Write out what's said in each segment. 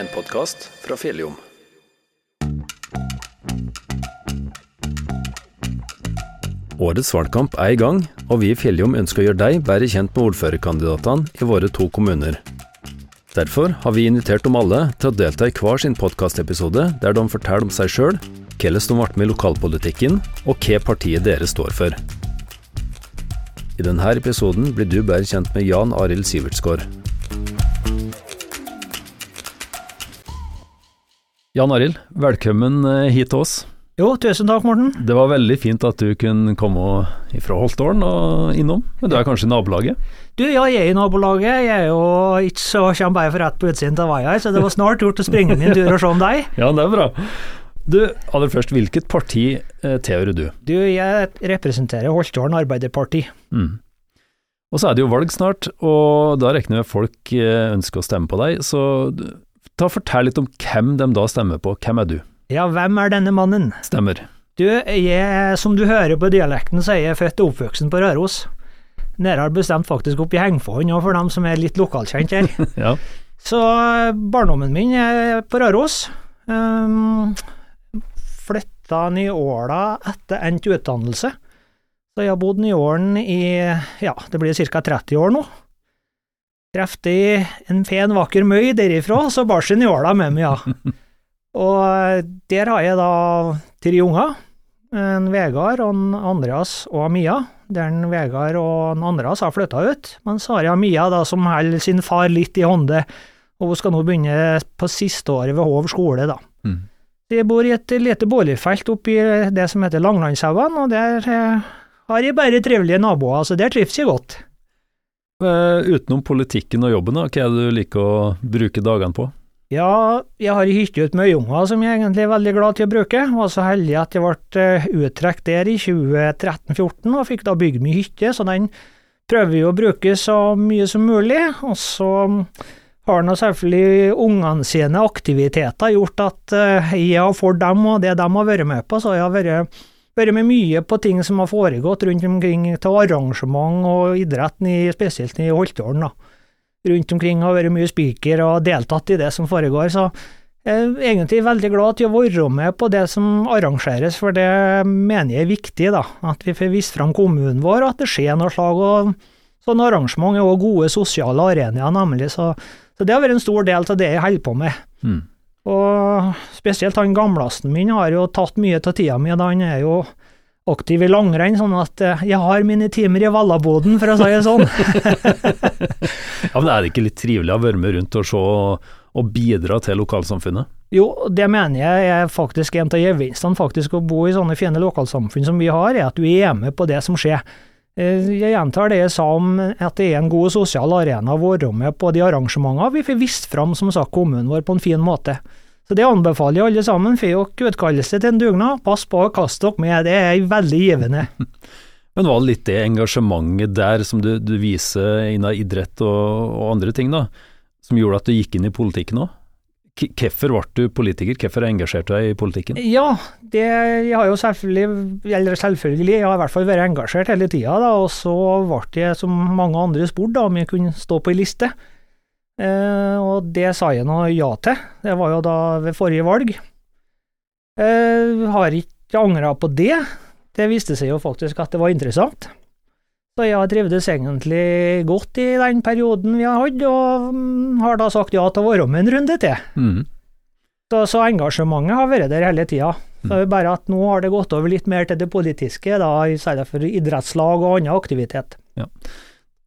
en podkast fra Fjelljom. Årets valgkamp er i gang, og vi i Fjelljom ønsker å gjøre deg bedre kjent med ordførerkandidatene i våre to kommuner. Derfor har vi invitert dem alle til å delta i hver sin podkastepisode der de forteller om seg sjøl, hvordan de ble med i lokalpolitikken, og hva partiet deres står for. I denne episoden blir du bedre kjent med Jan Arild Sivertsgaard. Jan Arild, velkommen eh, hit til oss. Jo, tusen takk, Morten. Det var veldig fint at du kunne komme fra Holtålen og innom, men du er kanskje i nabolaget? Du, ja, jeg er i nabolaget. Jeg er jo ikke så kommer bare for rett på utsiden av veien, så det var snart gjort å springe min tur og se om deg. Ja, det er bra. Du, aller først, hvilket parti eh, tilhører du? Du, jeg representerer Holtålen Arbeiderparti. Mm. Og så er det jo valg snart, og da regner jeg med folk eh, ønsker å stemme på deg, så ta fortell litt om hvem de da stemmer på. Hvem er du? Ja, hvem er denne mannen? Stemmer. Du, jeg, som du hører på dialekten, så er jeg født og oppvoksen på Røros. Nærmere bestemt faktisk oppe i Hengfond, for dem som er litt lokalkjent her. ja. Så barndommen min er på Røros. Um, flytta i Åla etter endt utdannelse. Så jeg har bodd i Ålen i ja, det blir ca. 30 år nå. I en fen, vakker møy derifra, så bar seg Ny-Åla med meg, ja. Og der har jeg da tre unger. En Vegard, en Andreas og Mia. Der en Vegard og en Andreas har flytta ut, men så har jeg Mia da som holder sin far litt i hånda, og hun skal nå begynne på siste året ved Hov skole, da. Mm. Jeg bor i et lite boligfelt oppi det som heter Langlandshaugen, og der eh, har jeg bare trivelige naboer, så der trives jeg godt. Uh, utenom politikken og jobben, da, hva er det du liker å bruke dagene på? Ja, jeg har ei hytte ute med øyunger som jeg egentlig er veldig glad til å bruke. Jeg var så heldig at jeg ble uttrukket der i 2013-2014 og fikk da bygd meg hytte, så den prøver vi å bruke så mye som mulig. Og så har nå selvfølgelig ungene sine aktiviteter gjort at jeg for dem og det de har vært med på, så jeg har vært, vært med mye på ting som har foregått rundt omkring til arrangement og idretten, spesielt i Holtålen. rundt omkring har vært mye spiker og deltatt i det som foregår, så jeg er egentlig veldig glad til å være med på det som arrangeres, for det mener jeg er viktig, da. At vi får vist fram kommunen vår, og at det skjer noe slag. og Sånne arrangement er også gode sosiale arenaer, nemlig. Så, så, det har vært en stor del av det jeg holder på med. Mm. Og spesielt han gamlasten min har jo tatt mye av tida mi, da han er jo aktiv i langrenn, sånn at jeg har mine timer i Vallaboden, for å si det sånn. ja, men Er det ikke litt trivelig å være med rundt og se og bidra til lokalsamfunnet? Jo, det mener jeg er faktisk en av gevinstene faktisk å bo i sånne fine lokalsamfunn som vi har, er at du er med på det som skjer. Jeg gjentar det jeg sa om at det er en god sosial arena å være med på de arrangementene. Vi får vist fram som sagt kommunen vår på en fin måte. Så det anbefaler jeg alle sammen. Får dere utkallelse til en dugnad, pass på å kaste dere med, det er veldig givende. Men var det litt det engasjementet der som du, du viser innen idrett og, og, andre ting, da, som gjorde at du gikk inn i politikken òg? Hvorfor ble du politiker, hvorfor engasjerte du deg i politikken? Ja, det, jeg har jo selvfølgelig, eller selvfølgelig, jeg har i hvert fall vært engasjert hele tida, og så ble jeg som mange andre spurt om jeg kunne stå på ei liste. Eh, og det sa jeg nå ja til, det var jo da ved forrige valg. Eh, har ikke angra på det, det viste seg jo faktisk at det var interessant. Så jeg har trivdes egentlig godt i den perioden vi har hatt, og mm, har da sagt ja til å være med en runde til. Mm. Så, så, engasjementet har vært der hele tida. Mm. bare at nå har det gått over litt mer til det politiske, da, i stedet for idrettslag og annen aktivitet. Ja.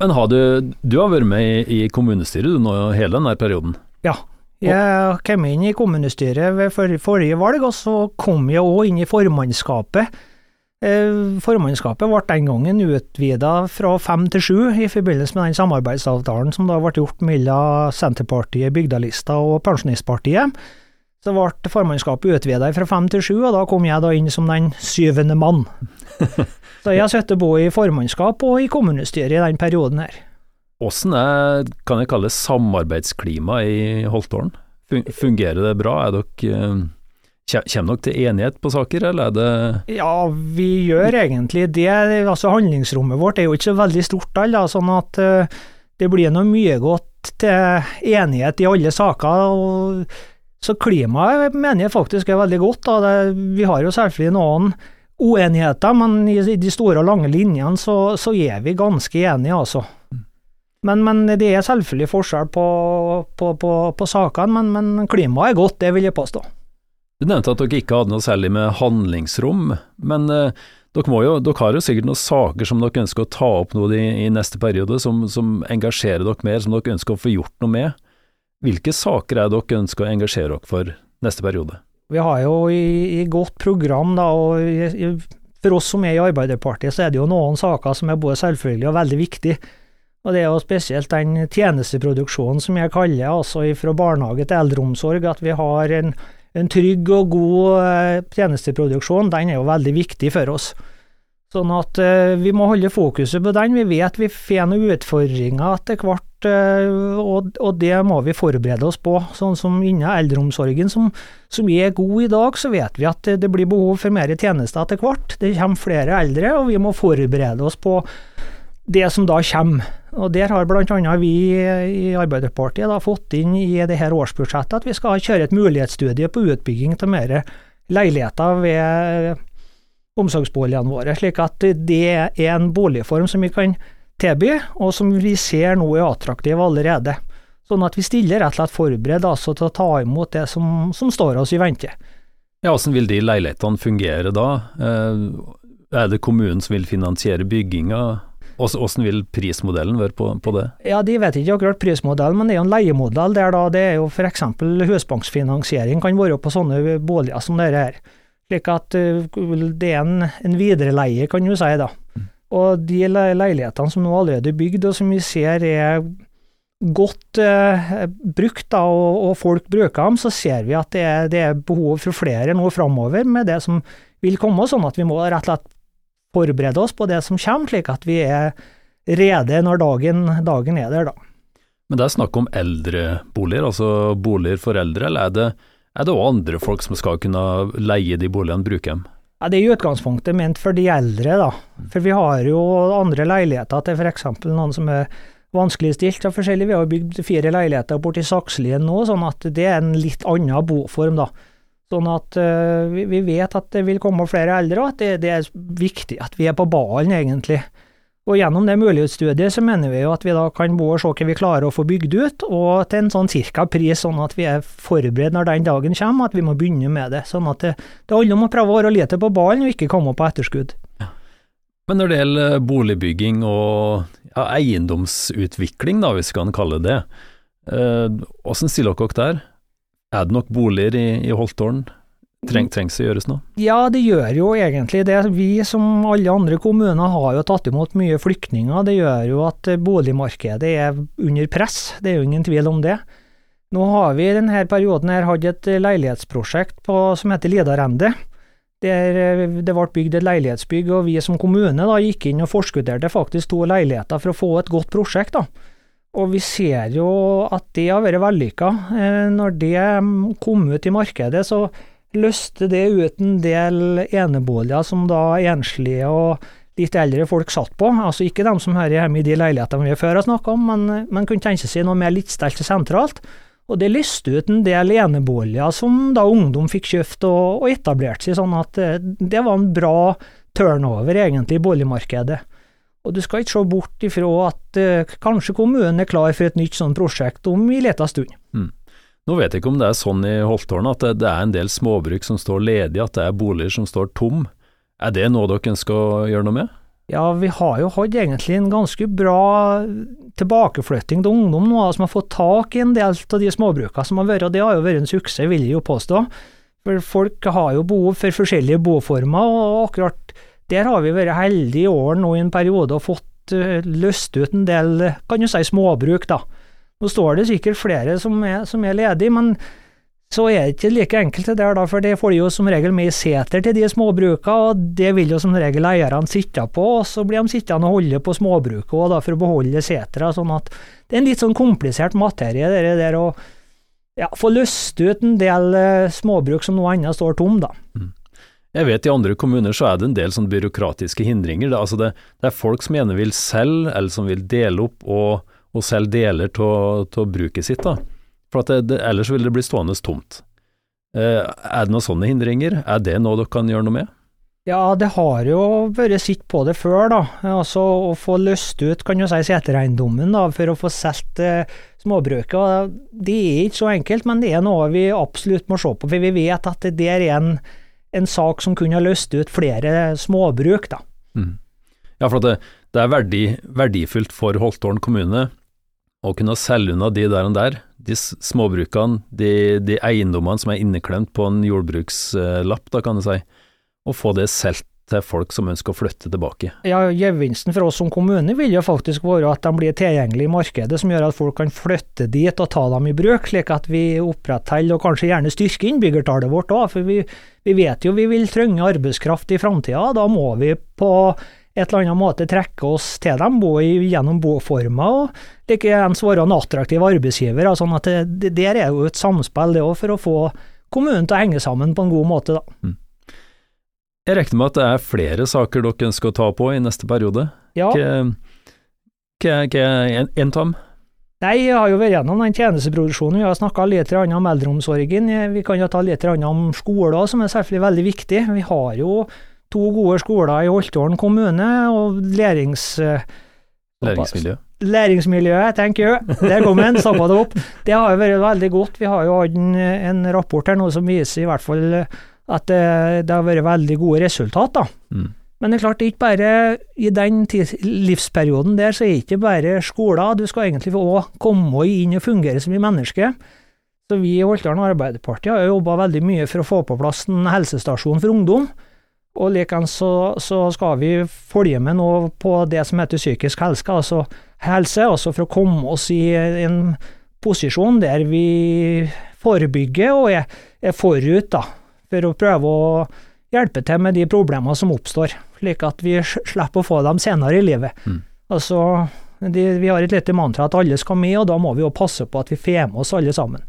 Men har du, du har vært med i, i kommunestyret du nå hele denne perioden? Ja, jeg kom inn i kommunestyret ved forrige valg, og så kom jeg òg inn i formannskapet formannskapet ble den gangen utvida fra fem til sju i forbindelse med den samarbeidsavtalen som da ble gjort mellom Senterpartiet, Bygdalista og Pensjonistpartiet. Så ble formannskapet utvida fra fem til sju, og da kom jeg da inn som den syvende mann. Så jeg har sittet både i formannskap og i kommunestyret i den perioden her. Hvordan er, kan jeg kalle det, samarbeidsklimaet i Holtålen? Fungerer det bra? Er dere eh, Kommer dere til enighet på saker, eller er det Ja, vi gjør egentlig det. Altså Handlingsrommet vårt er jo ikke så veldig stort, all, sånn at uh, det blir nå mye godt til enighet i alle saker. og så klimaet mener jeg faktisk er veldig godt. Da. Vi har jo selvfølgelig noen uenigheter, men i de store og lange linjene så, så er vi ganske enige, altså. Men, men, det er selvfølgelig forskjell på, på, på, på sakene, men, men, klimaet er godt, det vil jeg påstå. Du nevnte at dere ikke hadde noe særlig med handlingsrom, men eh, dere, jo, dere, har jo sikkert noen saker som dere ønsker å ta opp nå i, i neste periode, som, som, engasjerer dere mer, som dere ønsker å få gjort noe med. Hvilke saker er dere ønsker å engasjere dere for neste periode? Vi har jo i, i godt program, da, og i, for oss som er i Arbeiderpartiet, så er det jo noen saker som er både selvfølgelig og veldig viktig. Og det er jo spesielt den tjenesteproduksjonen som jeg kaller, altså fra barnehage til eldreomsorg, at vi har en, en trygg og god eh, tjenesteproduksjon, den er jo veldig viktig for oss. Sånn at uh, vi må holde fokuset på den. Vi vet vi får noen utfordringer etter hvert Eh, og, det må vi forberede oss på. Sånn som innen eldreomsorgen, som, som er god i dag, så vet vi at det blir behov for mer tjenester etter hvert. Det kommer flere eldre, og vi må forberede oss på det som da kommer. Og Der har bl.a. vi i Arbeiderpartiet da fått inn i det her årsbudsjettet at vi skal kjøre et mulighetsstudie på utbygging av mer leiligheter ved omsorgsboligene våre, slik at det er en boligform som vi kan tilby, og som vi ser nå er attraktiv allerede. Sånn at vi stiller rett og slett forberedt altså, til å ta imot det som, som står oss i vente. Ja, Hvordan vil de leilighetene fungere da? Eh, er det kommunen som vil finansiere bygginga? Hvordan vil prismodellen være på, på, det? Ja, De vet ikke akkurat prismodellen, men det er jo en leiemodell der da det er jo f.eks. husbanksfinansiering kan være på sånne boliger som dette her. Slik at eh, det er en, en videreleie, kan du si da. Mm. Og de leilighetene som nå allerede er bygd, og som vi ser er godt eh, brukt, da, og, og, folk bruker dem, så ser vi at det er, det er behov for flere nå framover med det som vil komme, sånn at vi må rett og slett forberede oss på det som kommer, slik at vi er rede når dagen, dagen er der, da. Men det er snakk om eldreboliger, altså boliger for eldre, eller er det, er det også andre folk som skal kunne leie de boligene, bruke dem? Ja, Det er i utgangspunktet ment for de eldre, da. For vi har jo andre leiligheter til f.eks. noen som er vanskeligstilt og forskjellig. Vi har bygd fire leiligheter borti Sakslien nå, sånn at det er en litt annen boform, da. Sånn at uh, vi, vi, vet at det vil komme flere eldre, og at det, det er viktig at vi er på ballen, egentlig. Og gjennom det mulighetsstudiet så mener vi jo at vi da kan bo og se hva vi klarer å få bygd ut, og til en sånn cirka pris, sånn at vi er forberedt når den dagen kommer, at vi må begynne med det. Sånn at det, det handler om å prøve å være lite på ballen og ikke komme på etterskudd. Ja. Men når det gjelder boligbygging og ja, eiendomsutvikling, da, hvis vi kan kalle det det, eh, stiller dere der? Er det nok boliger i, i Holtålen? Treng, trengs det gjøres noe? Ja, det gjør jo egentlig det. Vi som alle andre kommuner har jo tatt imot mye flyktninger. Det gjør jo at boligmarkedet er under press, det er jo ingen tvil om det. Nå har vi i denne perioden her hatt et leilighetsprosjekt på, som heter Lidarende. Der eh, det ble bygd et leilighetsbygg, og vi som kommune da gikk inn og forskutterte faktisk to leiligheter for å få et godt prosjekt. da. Og vi ser jo at det har vært vellykka. Eh, når det kom ut i markedet, så løste det ut en del eneboliger som da enslige og litt eldre folk satt på. Altså ikke de som hører hjemme i de leilighetene vi før har snakka om, men man kunne tenke seg noe mer litt stelt sentralt. Og det lyste ut en del eneboliger som da ungdom fikk kjøpt og, og etablert seg, sånn at eh, det var en bra turnover egentlig i boligmarkedet. Og du skal ikke se bort ifra at uh, kanskje kommunen er klar for et nytt sånt prosjekt om en liten stund. Mm. Nå vet jeg ikke om det er sånn i Holtålen at det, det, er en del småbruk som står ledige, at det er boliger som står tom. Er det noe dere ønsker å gjøre noe med? Ja, vi har jo hatt egentlig en ganske bra tilbakeflytting til ungdom nå, som har fått tak i en del av de småbrukene som har vært, og det har jo vært en suksess, vil jeg jo påstå. For folk har jo behov for forskjellige boformer, og akkurat der har vi vært heldige i år nå i en periode og fått uh, løst ut en del, kan du si, småbruk, da. Nå står det sikkert flere som er, som er ledige, men så er det ikke like enkelt det der, da, for det får de jo som regel med i seter til de småbruka, og det vil jo som regel eierne sitte på, og så blir de sittende og holde på småbruket og da for å beholde setra, sånn at det er en litt sånn komplisert materie, det der å ja, få løst ut en del eh, småbruk som noe annet står tom, da. Mm. Jeg vet i andre kommuner så er det en del sånn byråkratiske hindringer. Det, altså det, det er folk som gjerne vil selge, eller som vil dele opp, og og selge deler av bruket sitt, da. For det, det, ellers vil det bli stående tomt. Eh, er det noen sånne hindringer? Er det noe dere kan gjøre noe med? Ja, det har jo vært sett på det før, da. Altså å få løst ut, kan du si, setereiendommen da, for å få solgt eh, småbruket. Det er ikke så enkelt, men det er noe vi absolutt må se på. For vi vet at det der er en, en sak som kunne ha løst ut flere småbruk, da. Mm. Ja, for det, det, er verdi, verdifullt for Holtålen kommune å kunne selge unna de der og der, de småbrukene, de, de eiendommene som er inneklemt på en jordbrukslapp, da kan du si og få det solgt til folk som ønsker å flytte tilbake. Ja, Gevinsten for oss som kommune vil jo faktisk være at de blir tilgjengelige i markedet, som gjør at folk kan flytte dit og ta dem i bruk, slik at vi opprettholder og kanskje gjerne styrker innbyggertallet vårt òg. For vi, vi, vet jo vi vil trenge arbeidskraft i framtida. Da må vi på et eller annet måte trekke oss til dem, bo gjennom boformer og likeens være en attraktiv arbeidsgiver. sånn at det, det der er jo et samspill det òg, for å få kommunen til å henge sammen på en god måte. da. Mm. Jeg regner med at det er flere saker dere ønsker å ta på i neste periode? Ja. Hva er en tom? Nei, jeg har jo vært gjennom den tjenesteproduksjonen. Vi har snakka litt om eldreomsorgen. Vi kan jo ta litt om skoler, som er selvfølgelig veldig viktig. Vi har jo to gode skoler i Holtålen kommune, og lærings... Læringsmiljø? Læringsmiljøet, tenker jeg. Der kom den, stoppa det opp. Det har jo vært veldig godt. Vi har jo hatt en, en rapport her nå som viser i hvert fall at det, det har vært veldig gode resultater. Mm. Men det er klart, det er ikke bare i den livsperioden der, så er det ikke bare skoler. Du skal egentlig òg komme inn og fungere som et menneske. Så vi i Holtdalen Arbeiderparti har jobba veldig mye for å få på plass en helsestasjon for ungdom. Og likeens så, så, skal vi følge med nå på det som heter psykisk helse, altså helse, altså for å komme oss i en posisjon der vi forebygger og er, er forut, da for å prøve å hjelpe til med de problemene som oppstår, slik at vi slipper å få dem senere i livet. Mm. Altså, de, vi har et lite mantra at alle skal med, og da må vi jo passe på at vi får med oss alle sammen.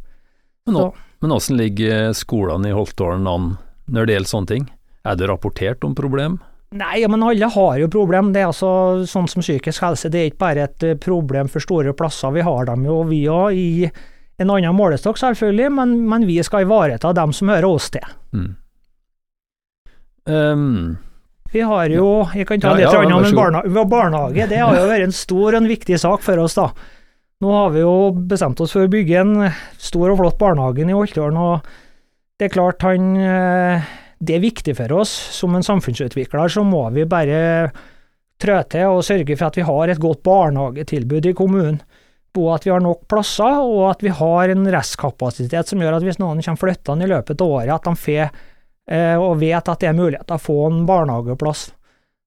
Men åssen ligger skolene i Holtålen an når det gjelder sånne ting? Er det rapportert om problem? Nei, men alle har jo problem. Det er altså sånn som psykisk helse, det er ikke bare et eh, problem for store plasser. Vi har dem jo, vi òg, i en annen målestokk, selvfølgelig, men, men, vi skal ivareta dem som hører oss til. Mm. Um, vi har jo Jeg kan ta ja, litt ja, om barnehage, barnehage. Det har jo vært en stor og en viktig sak for oss, da. Nå har vi jo bestemt oss for å bygge en stor og flott barnehage i Holtålen, og det er klart han eh, Det er viktig for oss. Som en samfunnsutvikler så må vi bare trø til og sørge for at vi har et godt barnehagetilbud i kommunen på at vi har nok plasser, og at vi har en restkapasitet som gjør at hvis noen kommer flyttende i løpet av året, at de får eh, og vet at det er mulighet til å få en barnehageplass.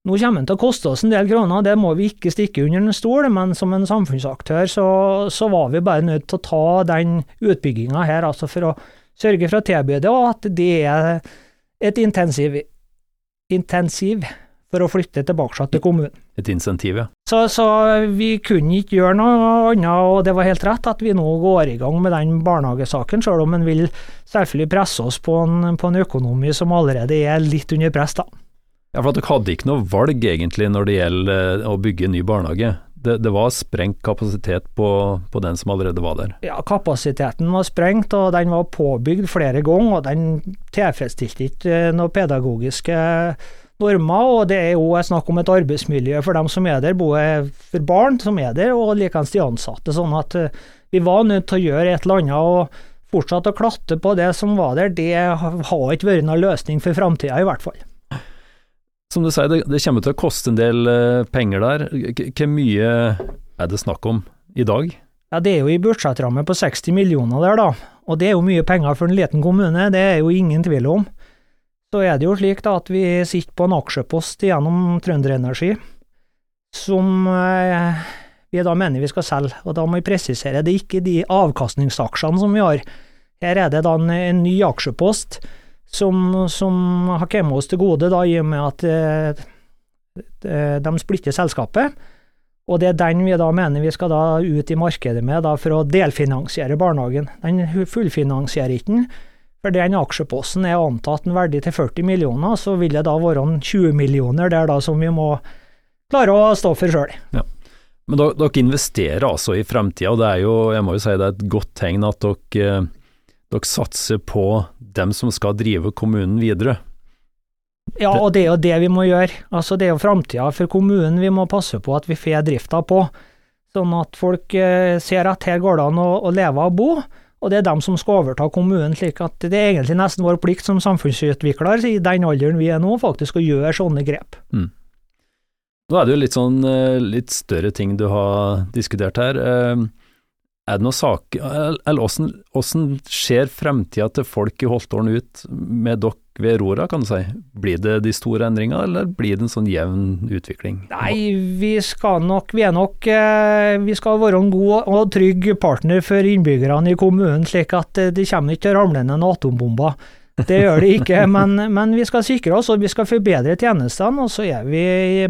Nå kommer den til å koste oss en del kroner, det må vi ikke stikke under en stol, men som en samfunnsaktør så, så var vi bare nødt til å ta den utbygginga her, altså for å sørge for å tilby det, og at det er et intensiv, intensiv for å flytte tilbake til kommunen. Et insentiv, ja. Så, så, vi kunne ikke gjøre noe annet, og det var helt rett at vi nå går i gang med den barnehagesaken, selv om en vil selvfølgelig presse oss på en, på en, økonomi som allerede er litt under press, da. Ja, for at Dere hadde ikke noe valg egentlig når det gjelder eh, å bygge ny barnehage. Det, det, var sprengt kapasitet på, på, den som allerede var der? Ja, kapasiteten var sprengt, og den var påbygd flere ganger. Og den tilfredsstilte ikke noe pedagogiske normer, og det er jo snakk om et arbeidsmiljø for dem som er der, både for barn som er der, og likeens de ansatte. Sånn at eh, vi var nødt til å gjøre et eller annet. og Fortsatt å klatte på det som var der, det har ikke vært noen løsning for framtida, i hvert fall. Som du sier, det, det, kommer til å koste en del uh, penger der. Hvor mye er det snakk om i dag? Ja, Det er jo i budsjettramme på 60 millioner der, da. Og det er jo mye penger for en liten kommune, det er jo ingen tvil om så er det jo slik da at vi sitter på en aksjepost gjennom Trønderenergi som eh, vi da mener vi skal selge, og da må vi presisere det er ikke de avkastningsaksjene som vi har. Her er det da en, en ny aksjepost som, som har kommet oss til gode da, i og med at eh, de splitter selskapet. Og det er den vi da mener vi skal da ut i markedet med da, for å delfinansiere barnehagen. Den fullfinansierer ikke den, for den aksjeposten er antatt en verdi til 40 millioner, så vil det da være en 20 millioner der da som vi må klare å stå for sjøl. Ja. Men dere, dere investerer altså i fremtida, og det er jo, jeg må jo si det er et godt tegn at dere, dere satser på dem som skal drive kommunen videre. Ja, og det er jo det vi må gjøre. Altså, det er jo framtida for kommunen vi må passe på at vi får drifta på. Sånn at folk eh, ser at her går det an å, å leve og bo, og det er dem som skal overta kommunen. slik at det er egentlig nesten vår plikt som samfunnsutvikler i den alderen vi er nå, faktisk å gjøre sånne grep. Mm. Nå er det jo litt sånn litt større ting du har diskutert her. Er det noen saker Eller hvordan ser fremtida til folk i Holtålen ut med dere ved rora, kan du si? Blir det de store endringene, eller blir det en sånn jevn utvikling? Nei, vi skal nok Vi er nok Vi skal være en god og trygg partner for innbyggerne i kommunen, slik at det kommer ikke til å ramle ned noen atombomber. Det gjør det ikke, men, men, vi skal sikre oss og vi skal forbedre tjenestene. og så er vi,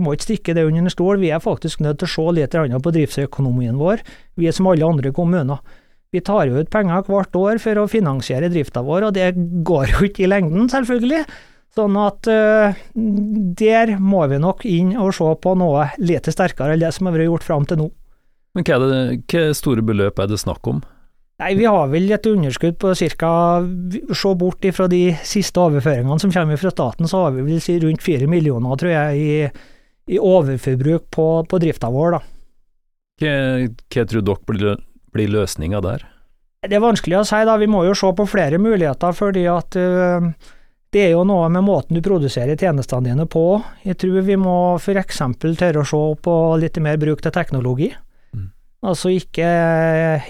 må ikke stikke det under en stol, vi er faktisk nødt til å se litt på driftsøkonomien vår, vi er som alle andre kommuner. Vi tar jo ut penger hvert år for å finansiere drifta vår, og det går jo ikke i lengden, selvfølgelig. Sånn at uh, der må vi nok inn og se på noe litt sterkere enn det som har vært gjort fram til nå. Men hva, det, hva store beløp er det snakk om? Nei, vi har vel et underskudd på ca. Se bort ifra de siste overføringene som kommer fra staten, så har vi vel si rundt fire millioner, tror jeg, i, i overforbruk på, på drifta vår, da. Hva, hva tror dere blir, blir løsninga der? Det er vanskelig å si, da. Vi må jo se på flere muligheter, fordi at uh, det er jo noe med måten du produserer tjenestene dine på. Jeg tror vi må f.eks. tørre å se på litt mer bruk til teknologi. Altså ikke,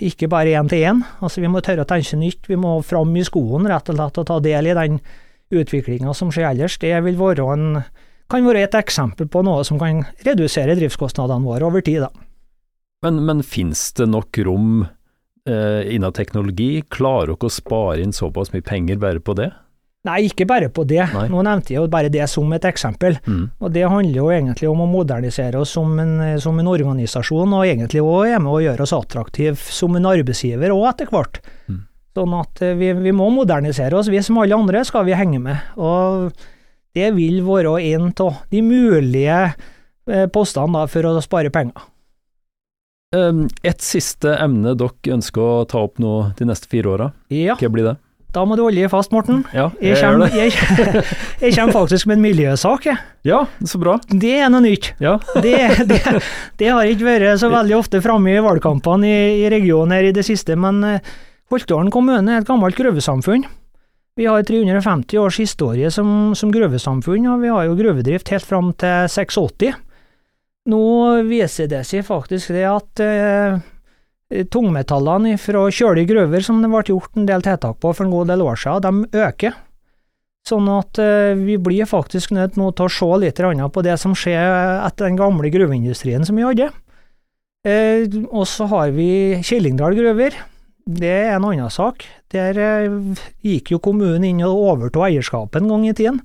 ikke bare én til én. Altså vi må tørre å tenke nytt. Vi må fram i skoen rett og slett og ta del i den utviklinga som skjer ellers. Det vil være en, kan være et eksempel på noe som kan redusere driftskostnadene våre over tid. Da. Men, men finnes det nok rom eh, innen teknologi? Klarer dere å spare inn såpass mye penger bare på det? Nei, ikke bare på det. Nei. Nå nevnte jeg jo bare det som et eksempel. Mm. Og Det handler jo egentlig om å modernisere oss som en, som en organisasjon, og egentlig òg er med å gjøre oss attraktive som en arbeidsgiver òg etter hvert. Mm. Sånn at eh, vi, vi, må modernisere oss. Vi som alle andre skal vi henge med. Og det vil være en av de mulige eh, postene da, for å spare penger. Et siste emne dere ønsker å ta opp nå de neste fire åra. Ja. Hva blir det? Da må du holde fast, Morten. Ja, jeg, jeg, kommer, jeg, jeg, kommer, faktisk med en miljøsak, jeg. Ja, så bra. Det er noe nytt. Ja. det, det, det, har ikke vært så veldig ofte framme i valgkampene i, i, regionen her i det siste, men eh, Holtålen kommune er et gammelt gruvesamfunn. Vi har 350 års historie som, som gruvesamfunn, og vi har jo gruvedrift helt fram til 86. Nå viser det seg faktisk det at eh, tungmetallene fra kjølige gruver, som det ble gjort en del tiltak på for en god del år siden, de øker. Sånn at uh, vi blir faktisk nødt nå til å se litt på det som skjer etter den gamle gruveindustrien som vi hadde. Uh, og så har vi Killingdal gruver. Det er en annen sak. Der gikk jo kommunen inn og overtok eierskapet en gang i tiden.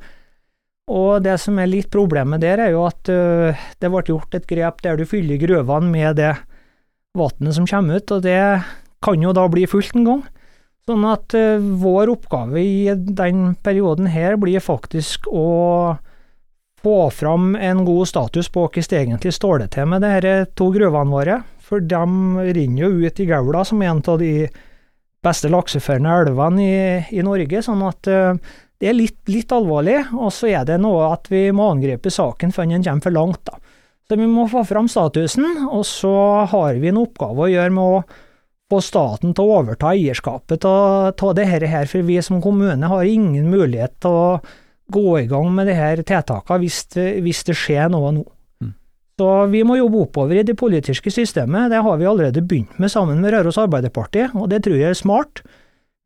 Og det som er litt problemet der, er jo at det ble gjort et grep der du fyller gruvene med det vannet som kommer ut, og det kan jo da bli fullt en gang. Sånn at uh, vår oppgave i den perioden her blir faktisk å få fram en god status på hvordan det egentlig står det til med de to gruvene våre. For de renner jo ut i Gaula, som er en av de beste lakseførende elvene i, i, Norge. Sånn at uh, det er litt, litt alvorlig. Og så er det noe at vi må angripe saken før den kommer for langt, da. Så vi må få fram statusen, og så har vi en oppgave å gjøre med å få staten til å overta eierskapet av dette her, for vi som kommune har ingen mulighet til å gå i gang med disse tiltakene hvis, hvis det skjer noe nå. Mm. Så vi må jobbe oppover i det politiske systemet, det har vi allerede begynt med sammen med Røros Arbeiderparti, og det tror jeg er smart.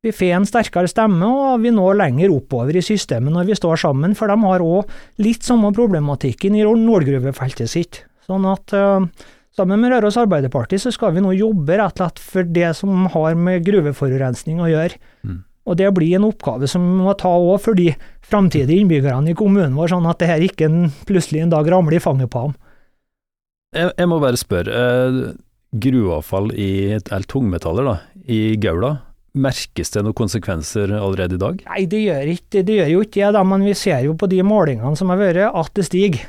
Vi får en sterkere stemme, og vi når lenger oppover i systemet når vi står sammen, for de har òg litt samme problematikken i nålgruvefeltet sitt. Sånn at uh, sammen med Røros Arbeiderparti så skal vi nå jobbe rett og slett for det som har med gruveforurensning å gjøre. Mm. Og det blir en oppgave som vi må ta òg for de framtidige innbyggerne i kommunen vår, sånn at det her ikke en, plutselig en dag ramler i fanget på dem. Jeg, jeg må bare spørre, eh, gruveavfall i, eller tungmetaller da, i Gaula, Merkes det noen konsekvenser allerede i dag? Nei, det gjør, ikke, det gjør jo ikke det, men vi ser jo på de målingene som har vært, at det stiger.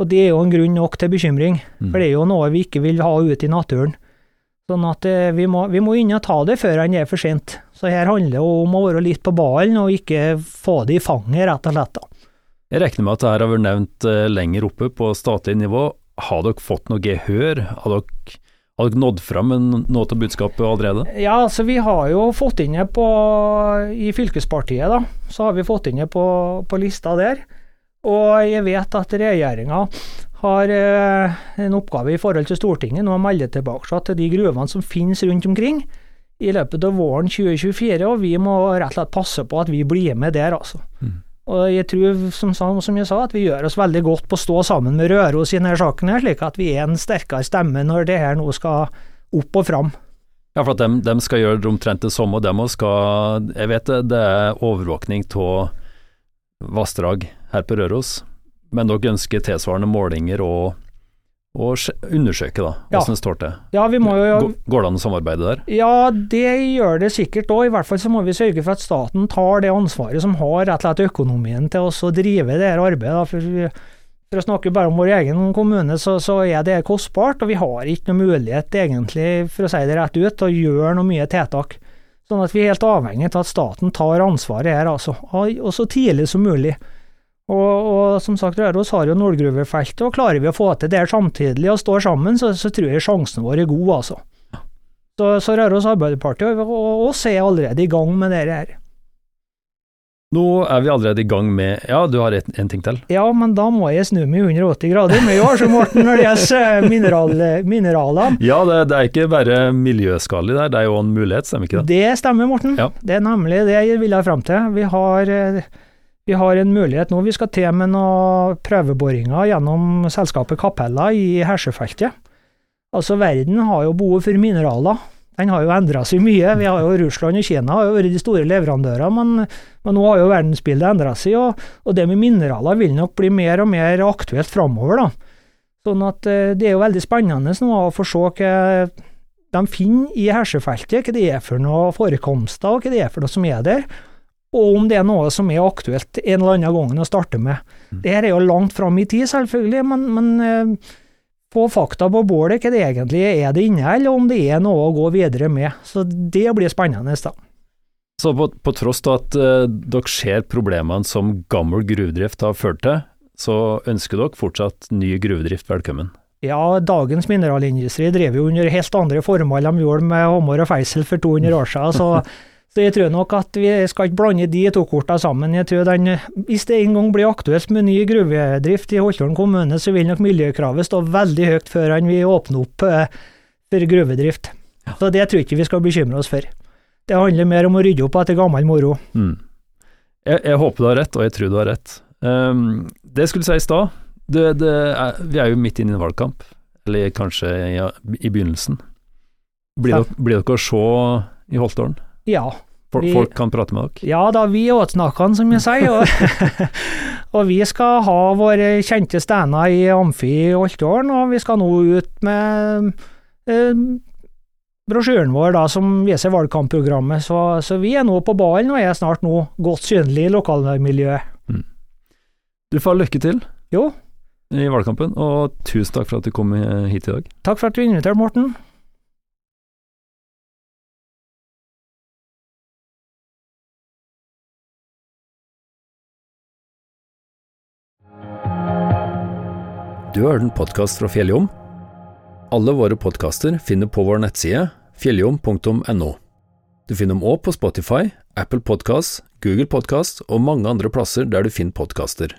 Og det er jo en grunn nok til bekymring, Mm. for det er jo noe vi ikke vil ha ute i naturen. Sånn at eh, vi må, vi må inn og ta det før det er for sent. Så her handler det om å være litt på ballen, og ikke få det i fanget, rett og slett. da. Jeg regner med at dette har vært nevnt eh, lenger oppe på statlig nivå. Har dere fått noe gehør? Har dere, har dere nådd fram med noe av budskapet allerede? Ja, altså vi har jo fått inn det på I fylkespartiet, da, så har vi fått inn det på, på lista der. Og jeg vet at regjeringa har eh, en oppgave i forhold til Stortinget nå å melde tilbake til de gruvene som finnes rundt omkring i løpet av våren 2024, og vi må rett og slett passe på at vi blir med der, altså. Mm. Og jeg tror, som, som jeg sa, at vi gjør oss veldig godt på å stå sammen med Røros i denne saken, her, slik at vi er en sterkere stemme når det her nå skal opp og fram. Ja, for at de, skal gjøre omtrent det samme, og de skal Jeg vet det, det er overvåkning av vassdrag her på Røros, men dere ønsker tilsvarende målinger og, og undersøke da, Ja. hvordan det står til. Ja, vi må Går, det an å samarbeide der? Ja, det gjør det sikkert òg. I hvert fall så må vi sørge for at staten tar det ansvaret som har rett og slett økonomien til oss å drive det her arbeidet. For, vi- for å snakke bare om vår egen kommune, så, så er det kostbart, og vi har ikke noe mulighet egentlig, for å si det rett ut, til å gjøre noe mye tiltak. Sånn at vi er helt avhengig av at staten tar ansvaret her, altså. Og så tidlig som mulig. Og, og som sagt, Røros har jo Nordgruvefeltet, og klarer vi å få til det samtidig og står sammen, så, så tror jeg sjansen vår er god, altså. Så, så Røros Arbeiderparti og, og oss er allerede i gang med det her. Nå er vi allerede i gang med Ja, du har en ting til? Ja, men da må jeg snu meg 180 grader med år, så Morten, når det gjelder mineral, mineraler. Ja, det, det er ikke bare miljøskadelig der, det er jo en mulighet, stemmer ikke det? Det stemmer, Morten. Ja. Det er nemlig det jeg ville fram til. Vi har, eh, vi har en mulighet nå. Vi skal til med noen prøveboringer gjennom selskapet Capella i Hersefeltet. Altså, verden har jo behov for mineraler. Den har jo endra seg mye. Vi har jo Russland og Kina har jo vært de store leverandører, men, men nå har jo verdensbildet endra seg, og, og det med mineraler vil nok bli mer og mer aktuelt framover. da. Sånn at eh, det er jo veldig spennende nå å få se hva de finner i hersjefeltet, hva det er for noen forekomster, og hva det er for noe som er der, og om det er noe som er aktuelt en eller annen gang å starte med. Det her er jo langt fram i tid, selvfølgelig, men, men eh, få fakta på bordet, hva det egentlig er det inneholder, og om det er noe å gå videre med. Så det blir spennende. da. Så på, på tross av at uh, dere ser problemene som gammel gruvedrift har ført til, så ønsker dere fortsatt ny gruvedrift velkommen. Ja, dagens mineralindustri driver jo under helt andre formål de gjorde med Håmor og Feisel for 200 år siden, så, så jeg tror nok at vi skal ikke blande de to kortene sammen. Jeg tror den, Hvis det en gang blir aktuelt med ny gruvedrift i Holtålen kommune, så vil nok miljøkravet stå veldig høyt før vi vil åpne opp eh, for gruvedrift. Så det tror jeg ikke vi skal bekymre oss for. Det handler mer om å rydde opp etter gammel moro. Mm. Jeg, jeg håper du har rett, og jeg tror du har rett. Um, det jeg skulle si i stad, vi er jo midt inne i en valgkamp, eller kanskje i, i begynnelsen. Blir, Ja. dere, blir dere å se i Holtålen? Ja, Folk, Vi- folk kan prate med dere? Ja da, vi er åtsnakkene, som jeg sier. Og, og vi skal ha våre kjente stener i Amfi i Holtålen, og vi skal nå ut med eh, brosjyren vår da, som viser valgkampprogrammet. Så, så vi er nå på ballen, og er snart nå godt synlig i lokalmiljøet. Du får lykke til Jo, i valgkampen, og tusen takk for at du kom hit i dag. takk for at du inviterte, Morten. Du har hørt en podkast fra Fjelljom. Alle våre podkaster finner på vår nettside fjelljom.no. Du finner dem òg på Spotify, Apple Podkast, Google Podkast og mange andre plasser der du finner podkaster.